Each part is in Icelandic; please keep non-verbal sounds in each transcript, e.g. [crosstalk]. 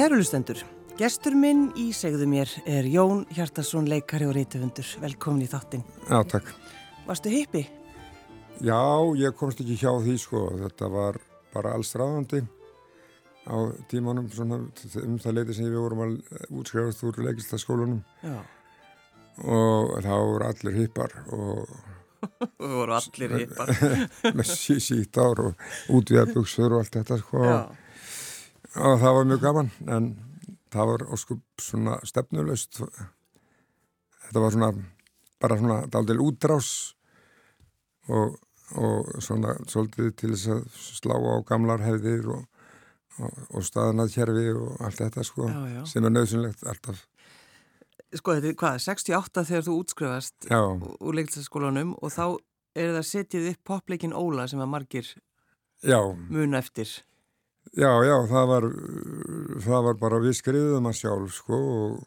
Kærulustendur, gestur minn í segðu mér er Jón Hjartarsson, leikari og reytufundur. Velkomin í þáttinn. Já, takk. Varstu hippi? Já, ég komst ekki hjá því sko. Þetta var bara alls ráðandi á tímanum svona, um það leiti sem við vorum að útskrifast úr leikistaskólunum. Já. Og þá voru allir hippar og... [laughs] Við vorum allir hippar. [laughs] með sítt ár og útvíðarbuksur og allt þetta sko. Já. Og það var mjög gaman en það var óskup svona stefnulegst. Þetta var svona bara svona daldil útrás og, og svona svolítið til þess að slá á gamlar hefðir og, og, og staðnað kjærfi og allt þetta sko Já, já. sem er nöðsynlegt alltaf. Sko, þetta er hvað, 68 þegar þú útskrifast Já, úr leiklistaskólanum og þá er það setið upp popleikin Óla sem að margir mun eftir. Já, já, það var, það var bara við skriðum að sjálf sko og,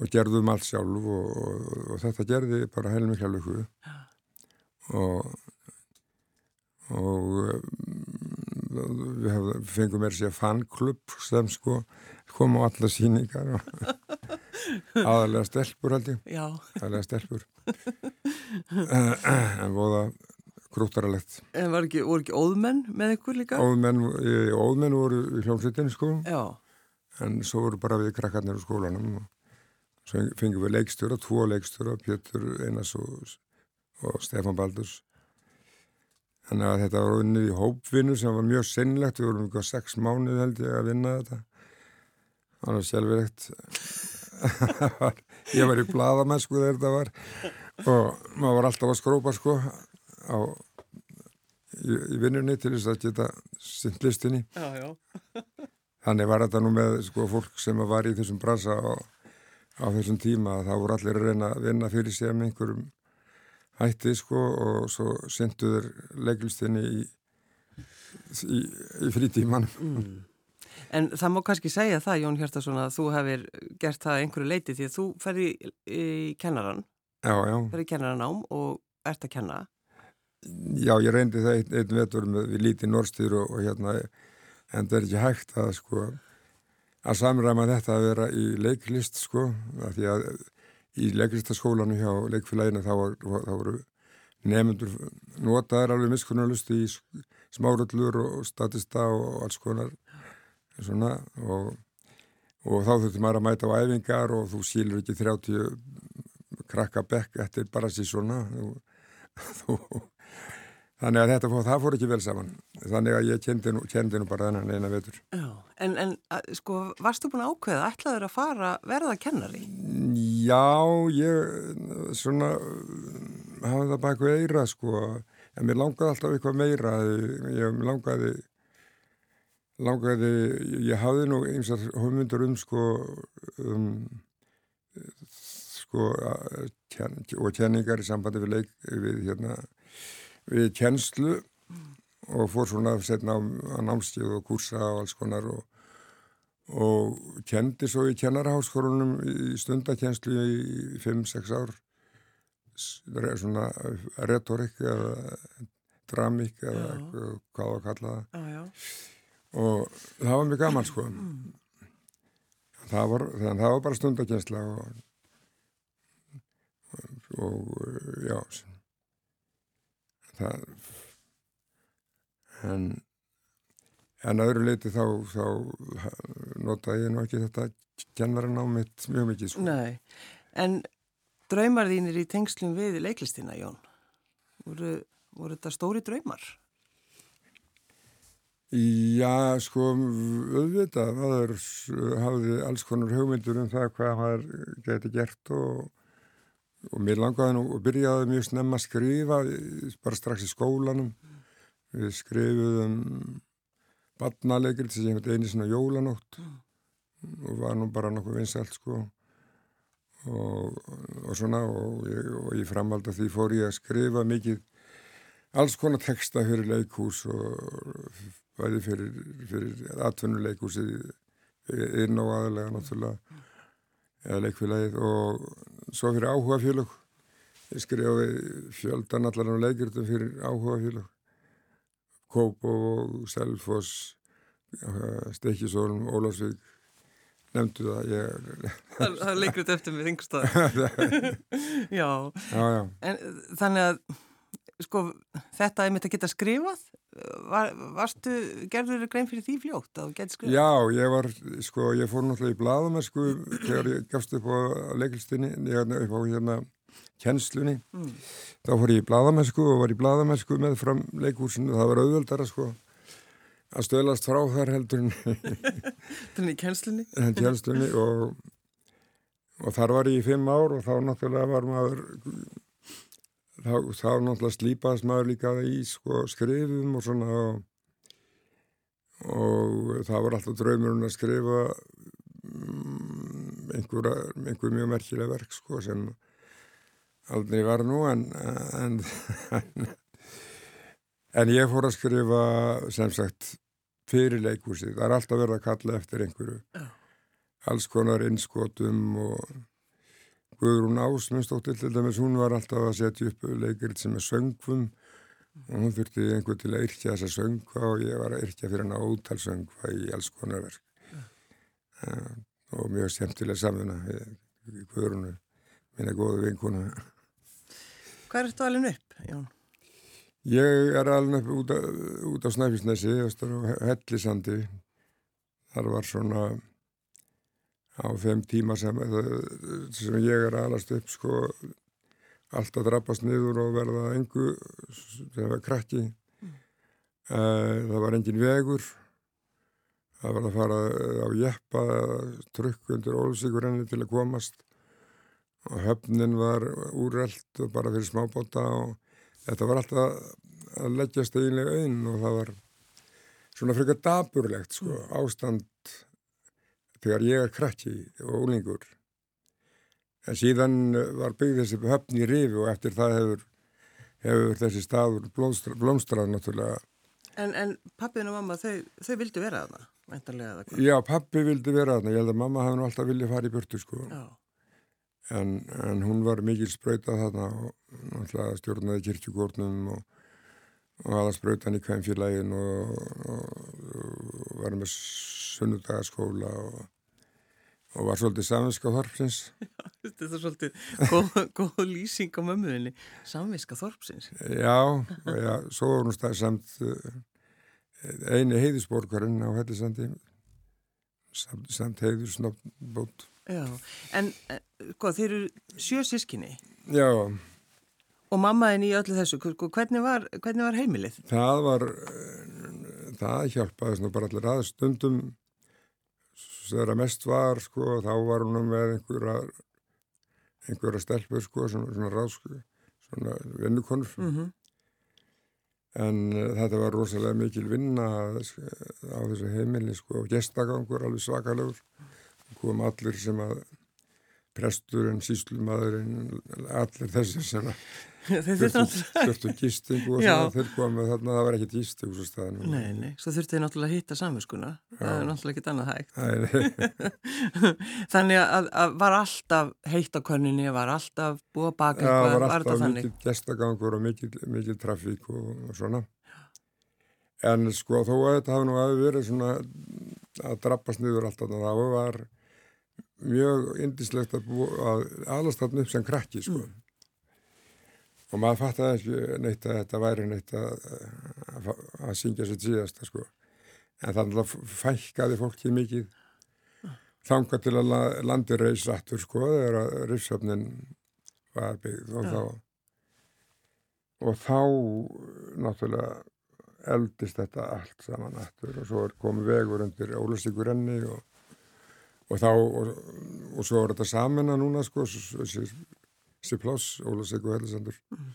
og gerðum allt sjálf og, og, og þetta gerði bara heilmikla luku og og um, við fengum mér sér fanklubb sem sko kom á alla síningar og [laughs] aðalega stelpur held ég. Aðalega stelpur. [laughs] En voða grúttaralegt En var ekki, voru ekki óðmenn með ykkur líka? óðmenn, óðmenn voru í hljómsveitin sko. Já. en svo voru bara við krakkarnir á skólanum. Og svo fengum við leikstjóra, tvo leikstjóra Pétur Einars og, og Stefán Baldurs. Þannig að þetta var unnið í hópvinnu sem var mjög sinnlegt, við vorum ykkur sex mánuð held ég að vinna þetta. Það var sjálfurlegt [laughs] ég var í bladamennsku þegar þetta var. Og maður var alltaf að skrópa sko á í, í vinnunni til þess að geta sint listinni Já, já. [laughs] Þannig var þetta nú með sko, fólk sem var í þessum bransa á, á þessum tíma að það voru allir að reyna að vinna fyrir sig með einhverjum hætti sko og svo senduður leiklistinni í, í, í frítímanum. En það má kannski segja það, Jón Hjartarsson, að þú hefur gert það að einhverju leiti því að þú ferði í, kennaran, Já, já, ferði í kennaranám og ert að kenna. Já, ég reyndi það einn, einn vetur með lítið norstýr og, og hérna en það er ekki hægt að sko að samræma þetta að vera í leiklist sko, af því að í leiklistaskólanu hjá leikfélaginu þá, þá voru nefnendur notaðar alveg miskunnarlustu í smárullur og statista og alls konar svona og, og þá þurftum maður að mæta á æfingar og þú sílur ekki 30 krakka bekk eftir bara svona þú, [laughs] þú, þannig að þetta fór, það fór ekki vel saman þannig að ég kendi nú, kendi nú bara þennan eina vetur Já. En, en að, sko, varstu búin að ákveða, ætlaður að fara verða kennari? Já, ég svona hafa það baka eira sko en mér langaði alltaf eitthvað meira ég langaði langaði, ég hafði nú einsar hugmyndur um sko um sko tjen, og tjenningar í sambandi við leik við hérna við tjenslu og fór svona setna á, námstíð og kursa og alls konar og og kendi svo í kennarháskórunum í stundakenslu í 5-6 ár. Svona retorik eða dramík eða hvað að kalla það. Já, já. og það var mjög gaman sko. Það var, það var bara stundakensla og, og já það en en öðru leiti þá, þá notaði ég nú ekki þetta kennaran á mitt mjög mikið sko. Nei, en draumar þínir í tengslum við leiklistina, Jón? Voru, voru þetta stóri draumar? Já, sko, auðvitað, maður hafði alls konar hugmyndur um það hvað maður geti gert og, og mér langaði nú og byrjaði mjög snemma að skrifa, bara strax í skólanum. Við skrifuðum badnalegrið sem ég hefði einu svona jólanótt og var nú bara nokkuð vinsalt sko og, og svona og ég, og ég framhald að því fór ég að skrifa mikið alls konar texta fyrir leikhús og bæði fyrir, fyrir atvinnuleikhúsi inn og aðalega náttúrulega eða leikfélagið og svo fyrir áhuga félög ég skrifaði fjöldan allar á leikirtum fyrir áhuga félög Kóp og Selfoss Stekkisólum, Ólásvík nefndu það ég... það, það er leikrið eftir mig þingstað [laughs] já. já, já. En þannig að sko þetta er mitt að geta skrifað var, varstu, gerður þér grein fyrir því fljótt að þú geti skrifað? Já, ég var, sko, ég fór náttúrulega í bladamennsku þegar ég gafst upp á leiklistinni, upp á hérna kjenslunni, mm. þá fór ég í bladamennsku og var í bladamennsku með fram leikúsinu, það var auðvöldara sko að stöðlast frá þar heldur [laughs] Þannig í kjenslunni? [laughs] En kjenslunni og, og þar var ég í fimm ár og þá náttúrulega var maður þá, þá náttúrulega slípaðist maður líka í sko, skrifum og svona og, það var alltaf draumurinn að skrifa um, einhver, einhver mjög merkilega verk sko sem aldrei var nú en en, en En ég fór að skrifa sem sagt fyrir leikúsið. Það er alltaf verið að kalla eftir einhverju. Alls konar innskotum og Guðrún Ásmundsdóttir til dæmis, hún var alltaf að setja upp leikiritt sem er söngfum og hún þurfti einhver til að yrkja þessa söngfa og ég var að yrkja fyrir hana ótal söngfa í alls konar verk. Uh, og mjög semtilega samuna í Guðrúnu, minna góðu vinkuna. Hvað er þetta alveg upp, Jón? Ég er alveg út, út á Snæfisnesi, Hellisandi. Þar var svona á þeim tíma sem, sem ég er alast upp sko alltaf drabbast niður og verða engu sem var krakki. Mm. Það var engin vegur. Það var að fara á jeppa, trukk undir ólsíkurenni til að komast og höfnin var úrreld og bara fyrir smábóta og þetta var alltaf að leggjast eiginlega einn og það var svona frekar daburlegt sko, mm. ástand þegar ég er krakki og úlingur en síðan var byggð þessi höfn í rifi og eftir það hefur, hefur þessi staður blómstra, blómstrað náttúrulega. En, en pappin og mamma, þau, þau vildu vera að það? Já, pappi vildi vera að það, ég held að mamma hafði nú alltaf viljað fara í burtu sko. Já. En, en hún var mikil spröytað þarna og stjórnaði kirkjugórnum og, og aða spröytan í kvænfélagin og, og, og var með sunnudagaskóla og var svolítið saminska þorpsins [laughs] þetta er svolítið góð, [laughs] góð lýsing á mömmuðinni saminska þorpsins Já, já, svo var hún stað samt eh, eini heiðisborgarinn á Hellisandi samt, samt heiðusnótt Já, en eh, sko þeir eru sjö sískinni. Já. Og mammaðin í öllu þessu, hvernig var, hvernig var heimilið? Það var, eh, það hjálpaði bara allir að stundum þegar mest var, sko, þá var hún með einhverja, einhverja stelpur, sko, svona, svona ráðsku, svona vinnukonur. Mm -hmm. En uh, þetta var rosalega mikil vinna á þessu heimili, sko, og gestagangur alveg svakalegur kom allir sem að presturinn, síslumadurinn, allir þessir sem að þurftu gistingu og svona þeir komu þarna, það var ekkert gistingu svo staðinu. Nei, nei, svo þurftu þið náttúrulega að hitta samverskuna, það er náttúrulega ekkert annað hægt. [laughs] þannig að, að var alltaf heitt á körninni, var alltaf búið að baka eitthvað, var, var alltaf mikil gestagangur og mikil, mikil trafík og, og svona. En sko þó að þetta hafi nú að verið svona að drabbast niður alltaf, það var mjög indislegt að, að alast þarna upp sem krakki sko. Mm. Og maður fattaði ekki neitt að þetta væri neitt að, að, að syngja sér síðasta sko. En þannig að fækkaði fólki mikið þanga til að landi reys aftur sko þegar að rifsöfnin var byggð og mm. þá og þá náttúrulega eldist þetta allt saman aftur og svo komið vegur undir Ólusíkur enni og og þá, og, og svo er þetta saman að núna sko, þessi pláss, Ólasek og Hellisandur mm.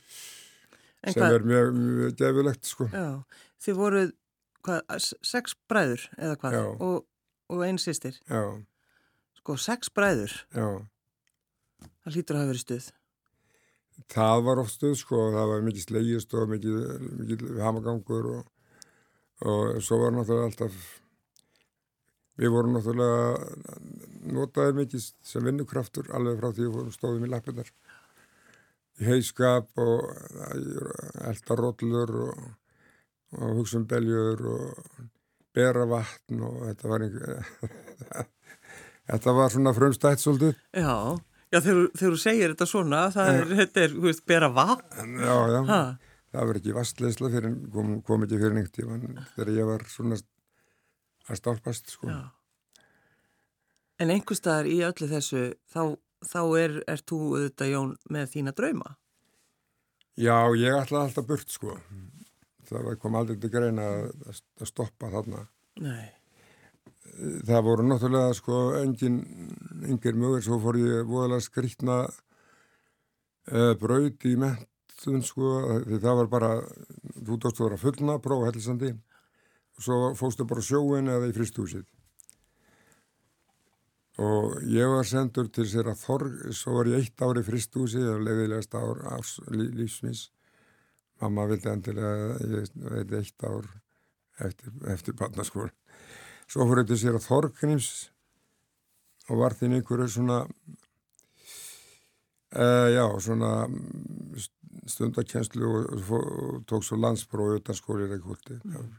sem hvað? er mjög, mjög gefilegt sko. Já, þið voruð hvað, sex bræður eða hvað? Og, og einn sýstir Já. Sko, sex bræður? Já. Það hlýtur að hafa verið stuð. Það var oft stuð sko, það var mikið slegist og mikið, mikið hamagangur og, og svo var náttúrulega alltaf Við vorum náttúrulega notaðið mikið sem vinnukraftur alveg frá því við stóðum í lappinar í heiskap og eldaróllur og, og hugsun beljur og bera vatn og þetta var einhver [laughs] þetta var svona frumstætt svolítið. Já, já þegar þú segir þetta svona það er, þetta er, hú veist, bera vatn. Já, já, ha. það var ekki vastleysla fyrir, kom, kom ekki fyrir neitt þegar ég var svona að stálpast sko. Já. En einhver staðar í öllu þessu þá, þá er, er þú auðvitað Jón með þína drauma? Já, ég ætlaði alltaf burt sko. Það kom aldrei til greina að, að stoppa þarna. Nei. Það voru náttúrulega sko engin, engin mögur, svo fór ég voðalega skrítna uh, braut í mentun sko, því það var bara, þú dóst að vera fullna, prófa hellisandi, og svo fóstu bara sjóin eða í fristúsið. Og ég var sendur til sér að þorg, svo var ég eitt ár í fristúsið, það var leiðilegast ár af lífsmis. Mamma vildi endilega, ég veit, eitt ár eftir, eftir barnaskóla. Svo fór þetta sér að Þorgnims og var þinn einhverju svona, uh, já, svona stundakenslu og, og, og tók svo landsprófi utan skólið eða kvöldi. Mm.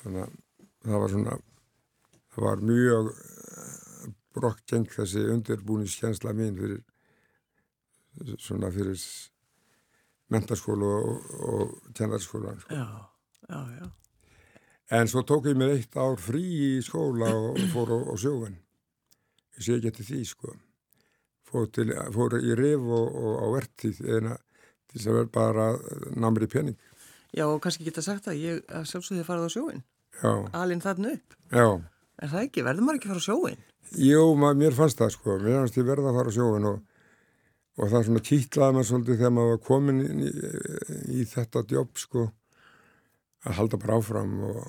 Þannig að það var svona, það var mjög brokkgeng þessi undirbúningskjensla mín fyrir, svona fyrir mentarskólu og, og kennarskóla. Sko. Já, já, já. En svo tók ég mér eitt ár frí í skóla og fór á, á sjóven. Ég sé ekki eftir því, sko. Fór, til, fór í rif og, og á vertíð eina til þess að vera bara namri pening. Já, og kannski geta sagt að ég sjálfsögði farið á sjóin. Já. Alinn þarna upp. Já. Er það ekki? Verður maður ekki að fara á sjóin? Jú, maður, mér fannst það, sko. Mér fannst ég verða að fara á sjóin og, og það svona kýtlaði maður svolítið þegar maður var komin í, í, í þetta jobb, sko að halda bara áfram og,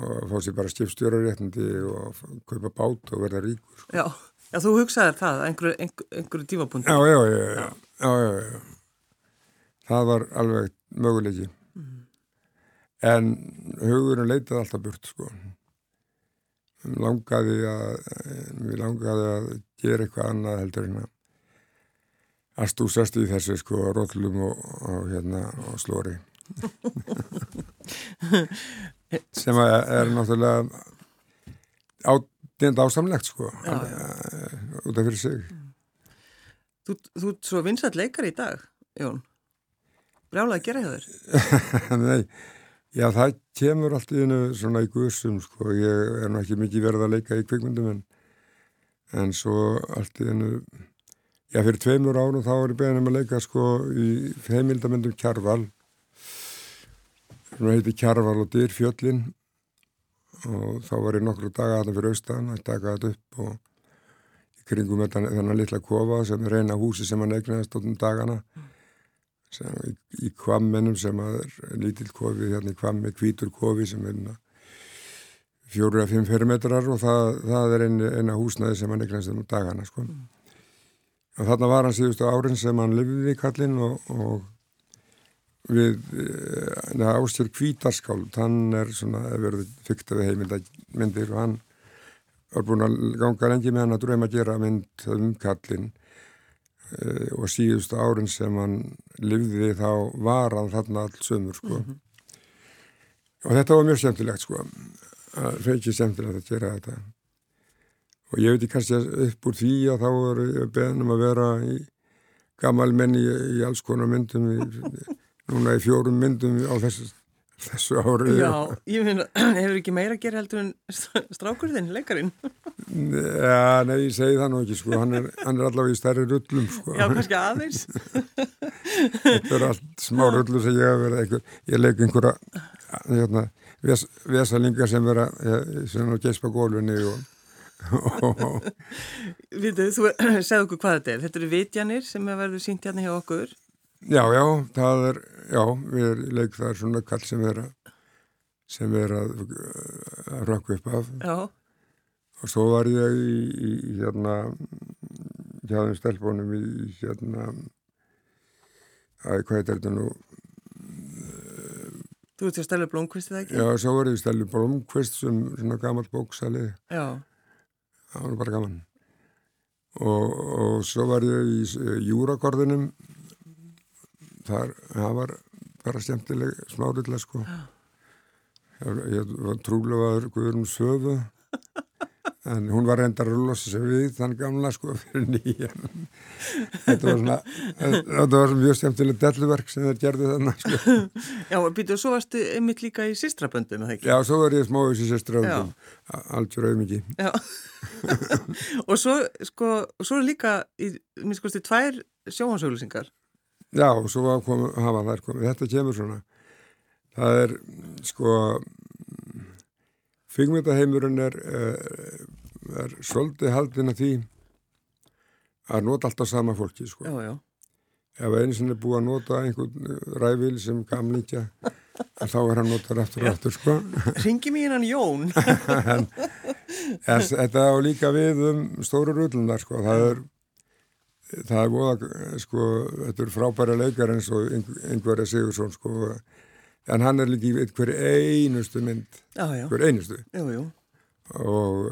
og fá sér bara skipstjóraréttindi og kaupa bát og verða ríkur. Sko. Já, já, þú hugsaðir það einhverju, einhverju tímapunkti. Já, já, já, já, já, já, já. Það var alveg möguleiki. Mm. En hugurinn leitaði alltaf burt, sko. Langaði að, við langaði að gera eitthvað annað heldur en að að stúsast í þessu, sko, rótlum og, og hérna, og slóri. [laughs] sem er náttúrulega ádend ásamlegt sko já, já. út af fyrir sig Þú, þú er svo vinsat leikar í dag Jón Brjálega að gera hjá þér [laughs] Nei, já það kemur allt í hennu svona í guðsum sko. Ég er nú ekki mikið verið að leika í kvikmyndum en, en svo allt í hennu já fyrir tveimur árum þá er ég beðin um að leika sko í heimildamöndum Kjarval. Sem heiti Kjarval og Dyrfjöllin. Og þá var ég nokkru daga þarna fyrir austan að taka þetta upp og í kringum þennan litla kofa sem reyna húsi sem hann eignaðist átum dagana sem, í, í kvamminum sem er lítill kofi hérna í kvammi, kvítur kofi sem er fjóru að fimm fermetrar og það, það er eina, húsnaði sem hann eignaðist átum dagana sko. og þarna var hann síðustu árin sem hann lifið í kallin og, og við uh, Ástjörg Kvítarskáld hann er svona verið fyrkt af heimildamindir og hann var búin að ganga lengi með hann að dröma að gera mynd um kallin og síðustu árin sem hann livði þá var hann þarna alls sömur sko. Mm -hmm. og þetta var mjög semtilegt sko. Það feikir semtilegt að gera þetta. Og ég veit ekki kannski upp úr því að þá er beðnum að vera í gammal menni í, í alls konar myndum í núna í fjórum myndum á þessu, þessu ári. Já, ég finna, [clears throat] hefur ekki meira að gera heldur en [laughs] strákurðin, leikarinn? Já, nei, ég segi það nú ekki, sko, hann er, hann er allavega í stærri rullum, sko. Já, kannski aðeins. [laughs] Þetta er allt smá rullur sem ég hef verið ég leik einhverja, hérna, ves, vesalingar sem vera, sem er geispa gólunni og Vitið, þú [clears throat] segðu okkur hvað þetta er. Þetta eru vitjanir sem er verið sínt hérna hjá okkur. Já, já, það er, já, við erum leik það er svona kall sem er að, sem er að, að rökku upp af. Já. Og svo var ég í, í hérna, hjá þeim stelpunum í, hérna, að hvað er þetta nú? Þú ert í Stælu Blomqvist, eða ekki? Já, svo var ég í Stælu Blomqvist sem svona gammalt bóksalið. Já. Það var bara gaman. Og, og svo var ég í Júrakorðinum þar, það var bara skemmtileg smárilla sko. Ég var trúlegaður Guðrún Söfu en hún var reyndar að losa sig við þann gamla sko fyrir nýjan. Þetta var svona þetta var mjög stjæmtileg delluverk sem þeir gerði þannig sko. Já, býtu, og svo varstu einmitt líka í sýstraböndum? Já, svo var ég smáðis í sýstraböndum algjör auðmiki [laughs] og svo, sko, svo líka í, minn skoðstu, tvær sjóhansauðlýsingar Já, svo var komu, hafa þær komið, þetta kemur svona það er, sko Fygmyndaheimurinn er, er, er svolítið haldin að því að nota alltaf sama fólki sko. Já, já. Ef einu sinni er búið að nota einhvern ræfil sem gamlíkja þá er hann notað eftir og eftir sko. [laughs] Ringi mér hann Jón. [laughs] en, en þetta á líka við um stóru rullunar sko. Það er það er að sko, þetta er frábæra leikar eins og einhverja Sigursson sko en hann er líka í hverju einustu mynd hverju einustu. Jú, jú. og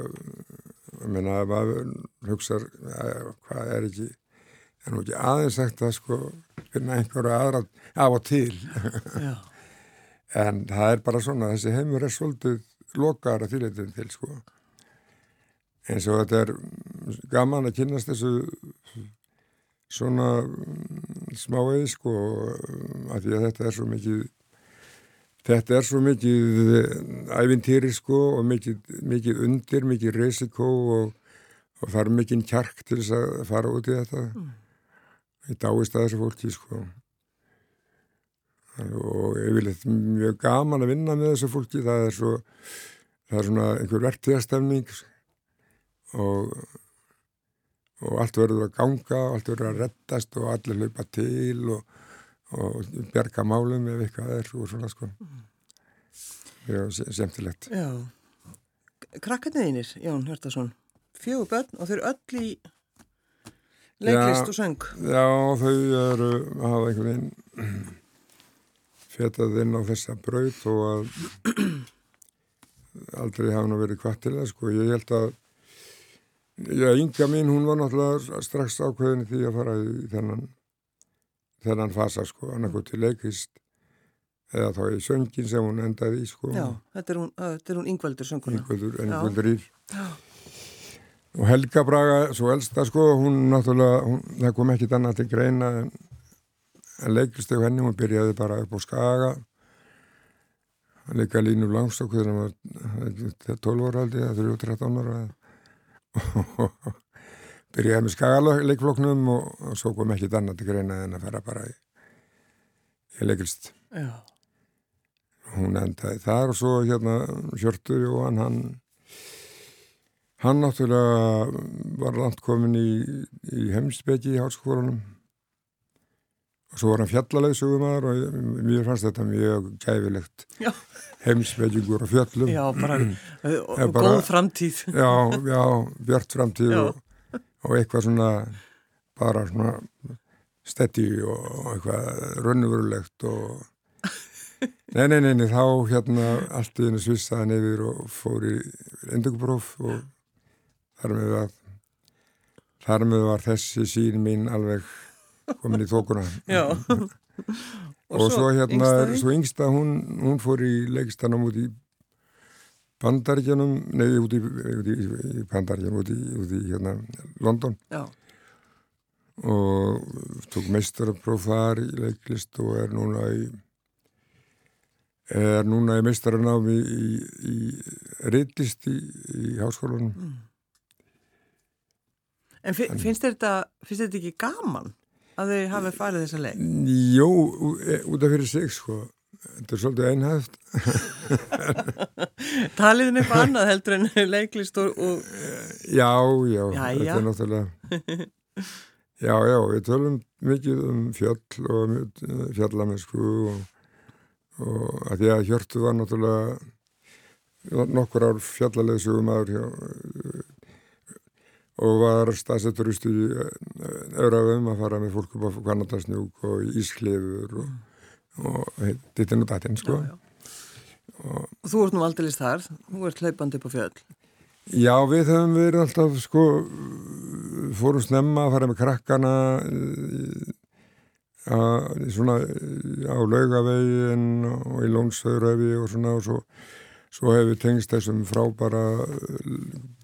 ég meina að maður hugsaður hvað er ekki en ekki aðeins sagt það sko finna einhverju aðra af og til. [laughs] En það er bara svona þessi heimur er svolítið lokaðar að þýrleitin til sko. Eins og þetta er gaman að kynast þessu svona smávegi sko að því að þetta er svo mikið Þetta er svo mikið eh, ævintýri sko og mikið, mikið undir, mikið resiko og, og það er mikið kjark til þess að fara út í þetta. Mm. Ég dáist að þessu fólki sko. Og eitthvað mjög gaman að vinna með þessu fólki. Það er, svo, það er svona einhver verktíðastefning og, og allt verður að ganga, allt verður að rettast og allir hlaupa til og og berga málum ef eitthvað er og svona sko. Mjög semtilegt Já, krakkarniðinir Jón Hjartarsson, fjögur börn og þau eru öll í leiklist og söng. Já, þau eru að hafa einhvern veginn fetað inn á þessa braut og að [clears throat] aldrei hafa verið hvað til það sko, ég held að Já, ynga mín, hún var náttúrulega strax ákveðin því að fara í þennan þennan fasa sko, annarkoð til leikist eða þá í söngin sem hún endaði í sko. Já, þetta er hún, þetta er hún Yngveldur sönguna. Yngveldur, Yngveldur ír. Og Helga Braga, svo elsta sko, hún náttúrulega, hún, það kom ekkit annað til greina en, en leikist ef henni, hún byrjaði bara upp á skaga hann leika línu langstokk þegar hann var 12 ára aldrei, 3-13 ára og [laughs] byrjaði með skagaleikfloknum og, og svo kom ekki annað til greina en að fara bara í, í leiklist Já. hún endaði þar og svo hérna Hjörtur Jóhann hann hann náttúrulega var langt komin í, í heimsbyggi í hálskólanum svo var hann fjallalegu sögumæður og mér fannst þetta mjög gæfilegt heimsbyggingur og fjallum Já, bara, og bara, góð framtíð. Já, já, björt framtíð já. og og eitthvað svona bara svona stetti og eitthvað raunverulegt og [laughs] nei, nei, nei, nei, þá hérna allt í hennu svissaðan yfir og fór í endugupróf og þar með að þar með var þessi sín mín alveg komin í þókuna Já. [laughs] Og, og svo, svo hérna, svo yngsta hún, hún fór í leikstanum út í Bandaríkjanum, nei, út í, í, í Bandaríkjanum, út í, út í hérna, London. Já. og tók meistarapróf þar í leiklist og er núna í er núna í meistaranámi í, í reyndist í háskólanum. Mm. En finnst þetta finnst þetta ekki gaman að þau hafi farið þessa leik? Jó, e, út af fyrir sig sko Þetta er svolítið einhæft. [laughs] Taliðin eitthvað annað heldur en leiklist og... og... Já, já, já, þetta já. er náttúrulega... [laughs] Já, já, við tölum mikið um fjöll og fjallamennsku og, og að því að Hjörtu var náttúrulega nokkur ár fjallalegu aður hjá og var stafsetturist í öðrafum að fara með fólk upp á Kanadarsnjúk og Ísklefur og og dittin og datin sko. Og, og þú ert nú aldrei þar þú ert hlaupandi upp á fjöld Já, við höfum verið alltaf sko fórum snemma að fara með krakkana að, svona á laugavegin og í lónsöðuröfi og svona og svo svo hefur tengst þessum frábara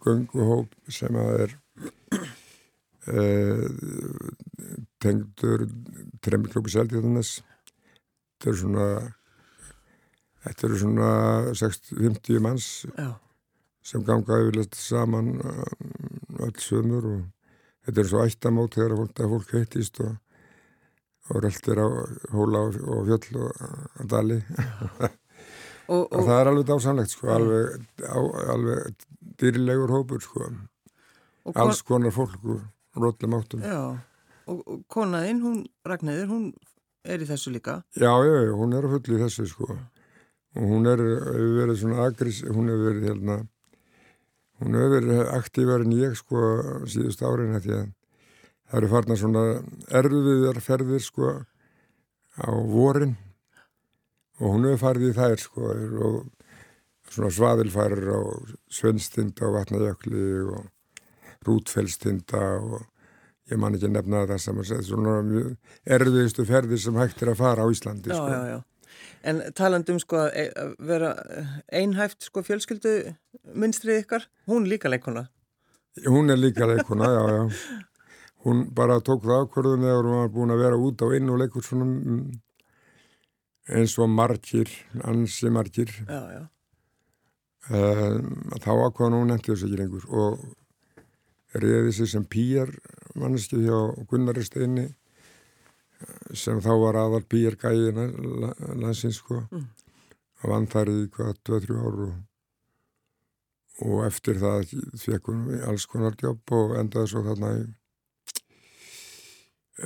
gunguhóp sem að er uh, tengdur tremmiklópi Seldjarnes þetta eru svona þetta eru svona 60-50 manns Já. sem ganga yfirleitt saman uh, öll sömur og þetta er svo ættamót þegar fólk, fólk heitist og, og reltir á hóla og, fjöll og dali Og, og það er alveg dásamlegt sko alveg, alveg dýrlegur hópur sko. Alls konar fólk og rótlum áttum. Já, og, konaðinn, hún, Ragnæður, hún er í þessu líka. Já, já, já, hún er að fulli í þessu sko. Og hún er, hefur verið svona agris, hún hefur verið hérna hún hefur verið aktívar en ég sko síðust árin því að það eru farna svona erfiðar ferðir sko á vorin og hún hefur farið í þær sko og svona svaðilfærir á Svenstinda og Vatnajökli og Rútfellstinda og ég man ekki nefna það sem að segja svona mjög erfiðustu ferðir sem hægt er að fara á Íslandi Já, sko. já, já. En talandum sko að e- vera einhæft sko fjölskyldu minnstrið ykkar, hún líka leikona. Hún er líka leikuna, já, já. [laughs] Hún bara tók það ákvörðun þegar hún var búin að vera út á inn og leikur svona mm, eins og margir, ansi margir. Já, já. Um, þá ákvörðun hún nefndi þess ekki lengur og reyði sig sem pýjar manneski hjá Gunnari Steini sem þá var aðal pýjar gæði landsins sko Mm. þar í hvað 2-3 ár og, og eftir það fekk hún alls konar jobb og endaði svo þarna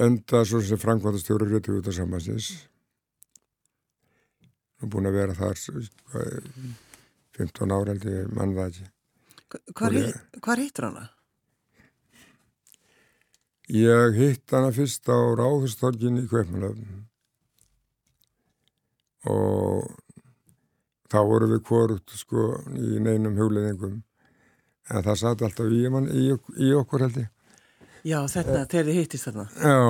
endaði svo sem framkvæmtastjóri Rítuvuta samansins og búin að vera þar hvað, 15 ára held ég mann það ekki Hvar, ég- hvar hittur hana? Ég hitt hana fyrst á Ráðustorgin í Kveipmanöfn og þá voru við hvorugt sko í neinum hugleðingum en það satt alltaf í, man, í, í okkur held ég. Já, þetta, þegar þið hittist þarna. Já.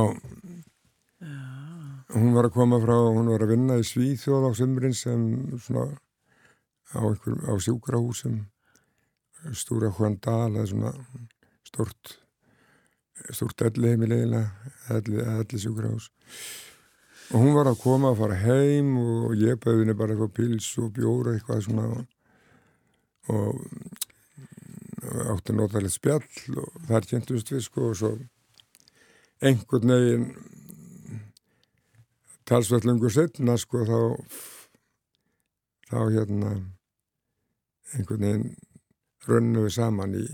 Hún var að koma frá, hún var að vinna í Svíþjóð á sumrin sem svona á, á sjúkrahúsum Stúra Hvandal eða svona stort stort elli heimilegina elli, elli sjúkrahús og hún var að koma að fara heim og ég bauði henni bara eitthvað pils og bjóra eitthvað svona og, og átti notalegt spjall og þar kynntust við sko og svo einhvern veginn talsveit lungur setna sko þá þá hérna einhvern veginn rönnum við saman í,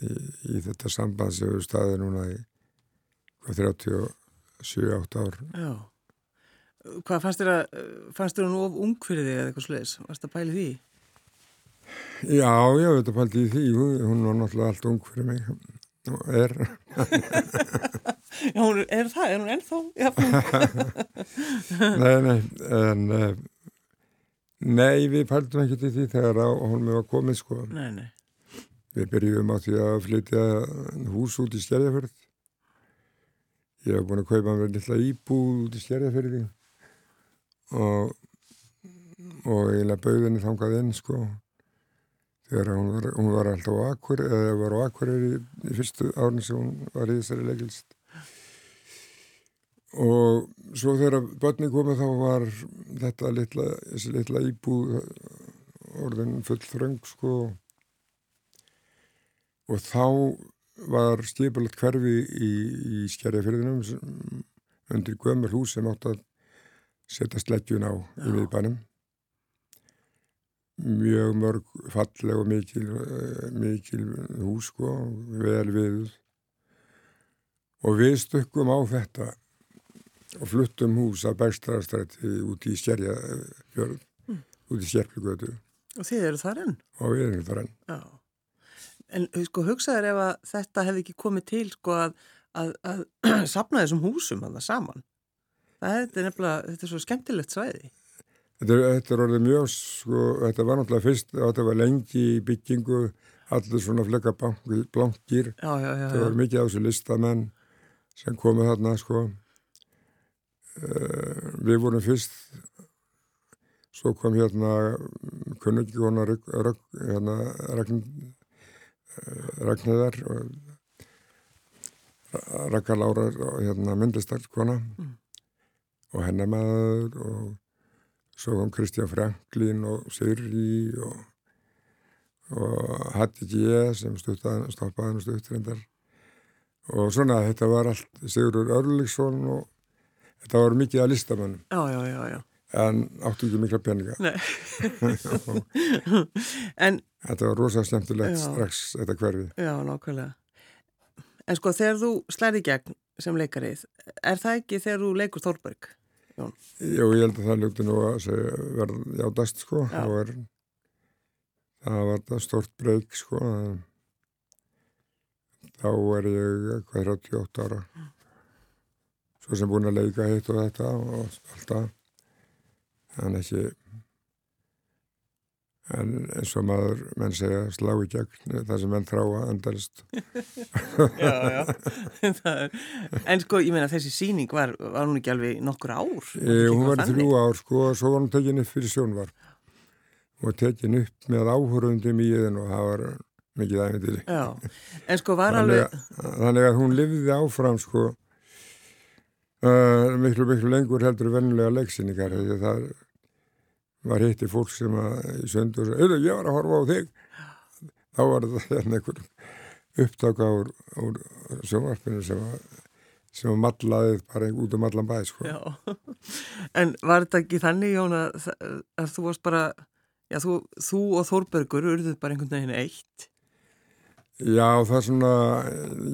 í, í þetta samband sem við staðið núna í hvað, 37-8 ár Já. Hvað fannst þér að, fannst þér hún of ung fyrir þig eða eitthvað sluðis? Varst það pælið því? Já, já, þetta pælti í því hún hún var náttúrulega allt ung fyrir mig og er [laughs] Já, hún, er það? Er hún ennþá? [laughs] Nei, nei, en uh, nei, við pæltum ekki til því þegar hún var komið sko nei, nei. Við byrjum á því að flytja hús út í Skerjafjörð. Ég hef búin að kaupa mér lilla íbúð út í Skerjafjörði og, og eiginlega bauðinni þangað inn sko. Þegar hún var, hún var alltaf á Akkur, eða var á Akkur í, í fyrstu árni sem hún var í þessari leikilst. Og svo þegar börni komið þá var þetta litla, litla íbúð orðin full þröng sko. Og þá var skipulegt hverfi í, í skerjafyrðinum undir gömur hús sem átt að setja sleggjun á í Já. miðbænum. Mjög mörg falleg og mikil, mikil hús sko, vel við og við stukkum á þetta og fluttum hús að Bergstæðarstrætti út í skerjafjörð Mm. út í skerplugötu Og þið eru þar enn? og við erum þar enn Já. En sko, hugsaður ef að þetta hefði ekki komið til sko að, að, að [clears throat] sapna þessum húsum að það saman. Það er, er nefnilega, þetta er svo skemmtilegt svæði. Þetta þetta er orðið mjög, sko, þetta var náttúrulega fyrst, þetta var lengi í byggingu, allir svona flekka blankir, það var mikið á þessu listamenn sem komu þarna, sko. Uh, við vorum fyrst, svo kom hérna kunnugjóna hérna, Ragn, Ragnæðar og Raka Lára hérna, myndlistarkona mm. og hennar maður og svo kom Kristján Franklín og Sirri og, og Hatti G sem stoppaði hann stuttrindar og svona þetta var allt Sigurður Örliksson og þetta var mikið að listamannum já, já, já, já. En áttu ekki mikla peninga. [laughs] En þetta var rosalega slemtilegt strax þetta hverfi. Já, nákvæmlega. En sko þegar þú slæði gegn sem leikarið er það ekki þegar þú leikur Þorberg? Jón? Jú, ég held að það ljóti nú að verða játast sko. Já. var það var það stort breyk sko. Þá er ég hvað 38 ára svo sem búin að leika hitt og þetta og alltaf en ekki en eins og maður menn segja slá í gegn það sem menn þráa endalist [laughs] Já, já. Er, en sko, ég meina þessi síning var, var hún ekki alveg nokkur ár? Ég, hún var þrjú ár sko og svo var hún tekin upp fyrir sjónvar og tekin upp með áhörundum í þinn og það var mikið aðeins en sko var alveg Þannig að hún livði áfram sko uh, miklu, miklu lengur heldur vennilega leiksýningar því það var hitti fólk sem að í söndu og sagði, ég var að horfa á þig. Þá var þetta hérna einhver upptaka úr, úr sjónvarpinu sem að sem að matlaði bara út um allan bæ sko. En var þetta ekki þannig Jón að, að þú varst bara já, þú, þú og Þórbergur urðuð bara einhvern veginn eitt Já, það er svona,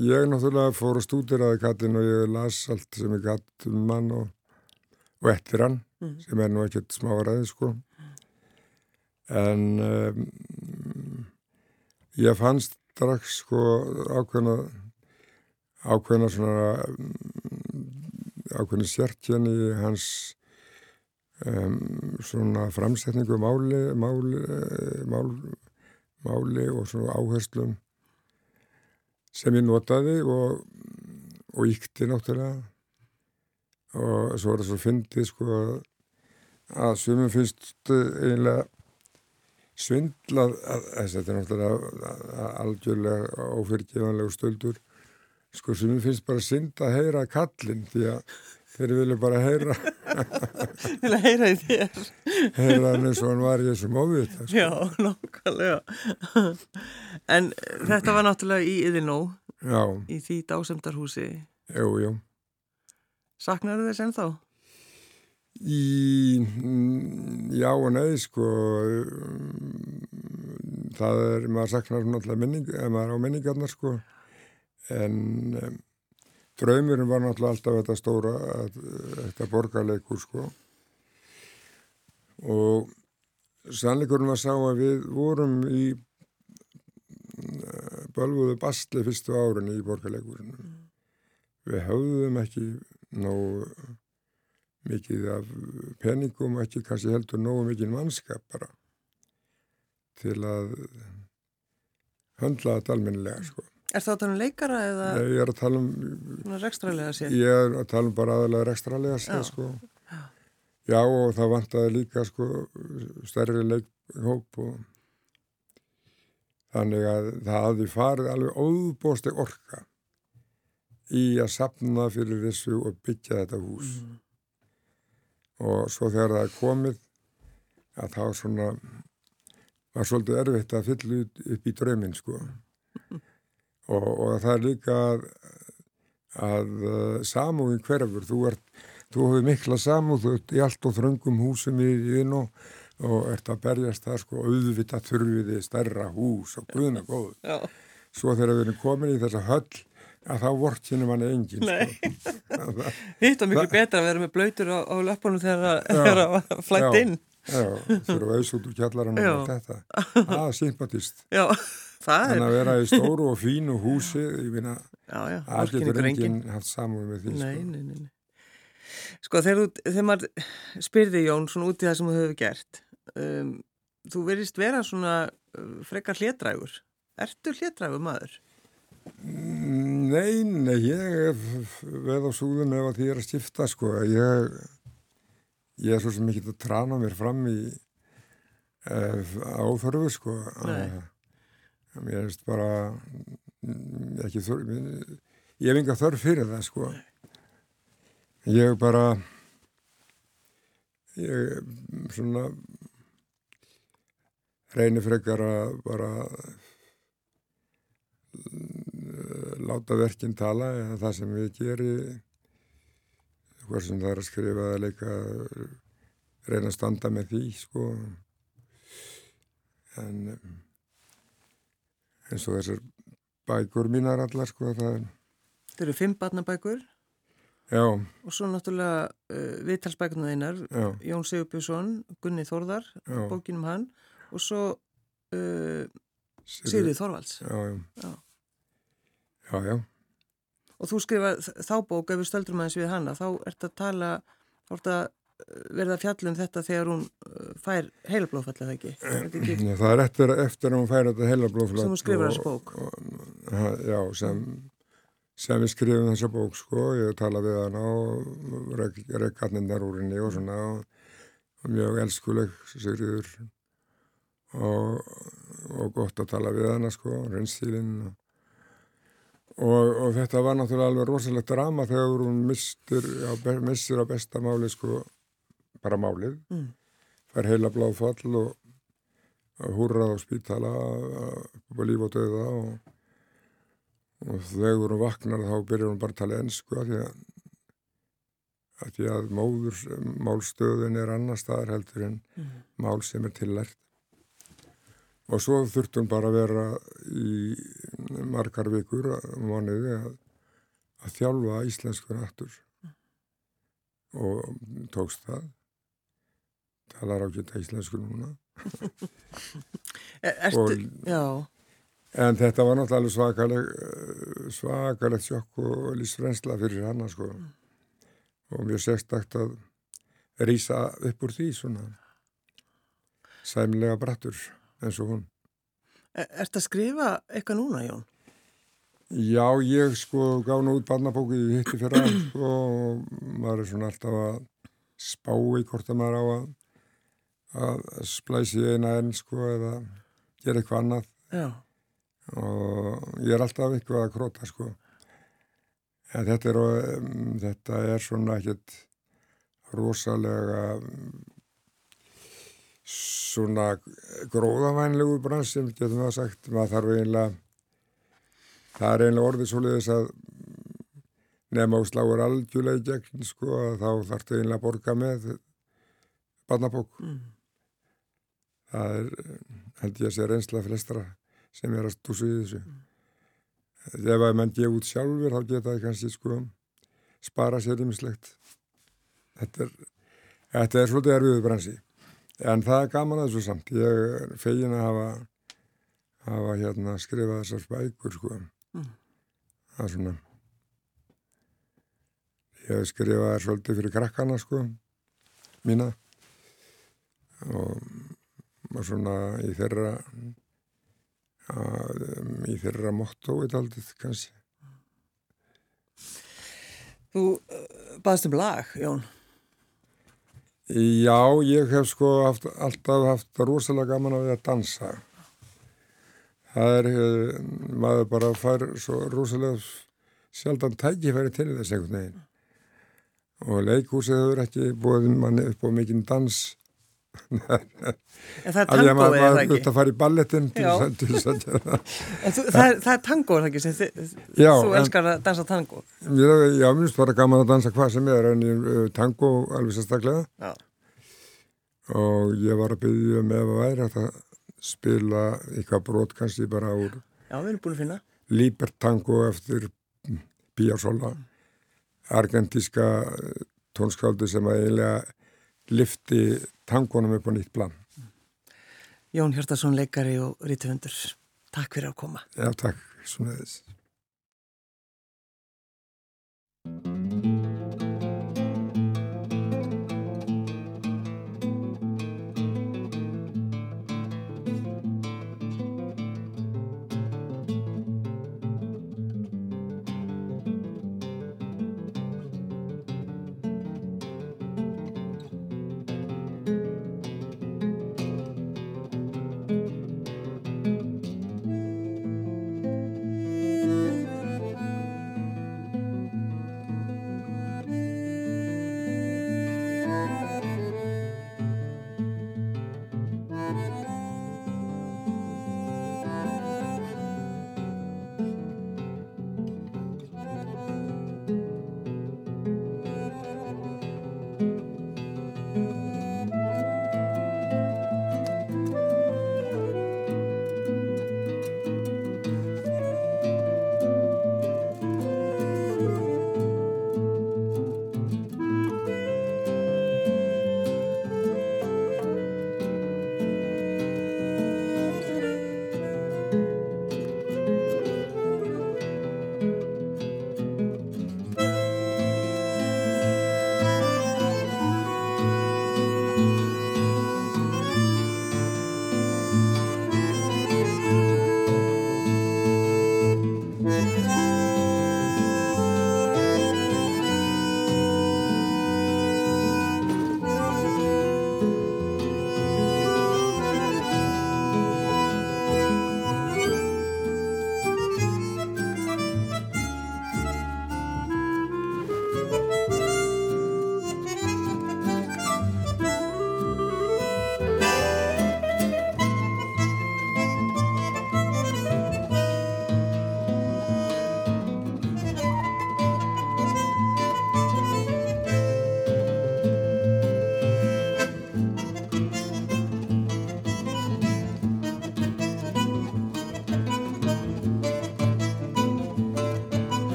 ég náttúrulega fór að stúdiraði kattin og ég las allt sem ég gatt um mann og, og eftir hann, mm. sem er nú ekkert smáraði, sko. En um, ég fannst strax, sko, ákveðna, ákveðna svona, ákveðna sértjani hans um, svona framsetningu máli, máli, máli, máli og svona áherslum sem ég notaði og, og íkti náttúrulega. Og svo var það svo fyndið sko að svömmum finnst eiginlega svindlað að þetta er náttúrulega algjörlega ófyrkjöfanlegu stöldur. Sko svömmum finnst bara synd að heyra kallin því að Þeir vilja bara heyra. [laughs] Vilja heyra í þér. Heyra hann eins og hann var í þessum óvita sko. Já, nokkulega En þetta var náttúrulega í Yðinó Í því dásemdarhúsi. Jú, jú. Saknar þess ennþá? Í, já og nei sko. Það er, maður saknar náttúrulega minning, maður á minningarnar sko. En draumurinn var náttúrulega alltaf þetta stóra þetta borgarleikur sko og sannleikurinn var sá að við vorum í eh, bölguðu bastli fyrstu árin í borgarleikurinn mm. við höfðum ekki nógu mikið af peningum ekki kannski heldur nógu mikið mannskap bara til að höndla þetta almennilega sko Er það að tala um leikara eða? Nei, ég er að tala um... Rekstralega sér? Ég er að tala um bara aðalega rekstralega sér, sko. Já. Já, og það vantaði líka, sko, stærri leikhóp og þannig að það hafði farið alveg óbósti orka í að sapna fyrir þessu og byggja þetta hús. Mm. Og svo þegar það er komið, að þá svona var svolítið erfitt að fylla upp í drauminn, sko. Og, og það er líka að, að uh, samúin hverfur. Þú, ert, þú hefur mikla samúð þú ert í allt og þröngum húsum í þinn og, og ert að berjast það sko. Auðvita þurfiði stærra hús og guðna góð svo þegar við erum komin í þessa höll að þá vort hérna manni engin sko. [laughs] Hitt var miklu betra að vera með blöytur á, á löpunum þegar það flætt inn. Já, fyrir að auðsútt úr kjallarann og þetta. Er sympatist. Já, það er... Að vera í [laughs] stóru og fínu húsi, ég finna, að getur enginn haft samúið með því. Nei, sko. nei, nei, nei. Sko, þegar, þegar maður spyrði Jón svona út í það sem þú hefur gert, um, þú verist vera svona uh, frekar hlétrægur. Ertu hlétrægur maður? Nei, nei, ég veð á súðun ef að því er að stifta, sko. Ég ég er svo sem ekki að trana mér fram í uh, áþörfu sko Nei. Mér finnst bara mm, ekki þörf ég hef enga þörf fyrir það sko. Ég bara ég svona reynir frekar að bara mm, láta verkinn tala eða það sem við gerum hvað sem það er að skrifa eða leika reyna að standa með því sko. En eins og þessar bækur mínar allar sko það er Þetta eru fimm barnabækur. Já, og svo náttúrulega uh, viðtalsbækurna einar, já, Jón Sigurbjörnsson, Gunni Þórðar, já. bókinum hann og svo uh, Sigrid- Sigrið Þorvalds. já, já, Já. já, já, Og þú skrifa þá bók, ef við stöldrum aðeins við hana, þá ert að tala, þá ert að verða fjallum þetta þegar hún uh, fær heilablóðfall eða ekki. Já, það er eftir, eftir að hún fær þetta heila blóðflögt sem hún skrifar þessu bók. já, sem, sem við skrifum þessa bók sko, ég tala við hana og rekkarnindar úr henni og svona og, mjög elskuleg Sigriður og, og gott að tala við hana sko, reynstílinn og, og, og þetta var náttúrulega alveg rosalegt drama þegar hún mistur á, missir á besta máli sko, bara málið. Mm. fær heila bláfall og og húrrað á spítala á líf og döða og, og þegar hún vaknar þá byrjar hún bara að tala ennsku að því að, að, því að móður málstöðin er annar staðar heldur en Mm. mál sem er tillært. Og svo þurfti hún bara að vera í margar vikur mánuði að, að þjálfa íslenskur aftur og tókst það talar á geta íslensku núna [laughs] Er, ertu, og já, En þetta var náttúrulega svakaleg, eh, svakalegt sjokk og lífsrensla fyrir hana sko. Og mjög sérstakt að rýsa upp úr því svona sæmlega brattur eins og hún. er, ertu að skrifa eitthvað núna, Jón? Já, ég sko gaf nú út barnabóku í hitti fyrra sko og maður er svona alltaf að spá í hvort að maður á að, að splæsi eina enn sko eða gera eitthvað annað. Já, og ég er alltaf eitthvað að króta sko en þetta er, um, þetta er svona ekkert rosalega um, svona gróðavænlegu brans sem getum við sagt maður þarf eiginlega það er eiginlega orðið svoleiðis að nema og sláur algjörlega í gegn sko að þá þarftu eiginlega að borga með barnabók mm. Það er held ég að sé reynsla flestra sem er að stúsa í þessu. Ef að menn gefa út sjálfur þá geta það kannski sko spara sér ymmislegt þetta er þetta er svolítið erfiðu bransi. En það er gaman að þessu samt. Ég fegin að hafa hafa hérna skrifað þessar bækur sko. Mm. það er svona ég hef skrifað þær svolítið fyrir krakkana sko mína. Og, og svona í þeirra að, um, í þeirra mottói taldið kannski Þú uh, baðst um lag, Jón. Já, ég hef sko haft, alltaf haft rosalega gaman að við að dansa. Það er, eh, maður bara fær svo rosalega sjaldan tækifæri til þess einhvern veginn. Og leikhúsið hefur ekki búið manni upp á mikinn dans. En það er Af því að tango maður eða maður ekki? þurft að fara í balletin til þess að- gera það. En þú, það, er, það er tango, er það ekki? Sem Já, þú en- elskar að dansa tango. Mér, já, mér finnst bara gaman að dansa hvað sem er en uh, tango alveg sérstaklega. Og ég var að byggja um ef að væri að spila eitthvað brot kannski bara úr Já, við erum búin að finna. Libertango eftir Piazzolla argentíska tónskáldu sem að eiginlega lifti tangonum upp á nýtt plan. Jón Hjartarsson, leikari og rítufundur. Takk fyrir að koma. Já, takk, svona þess.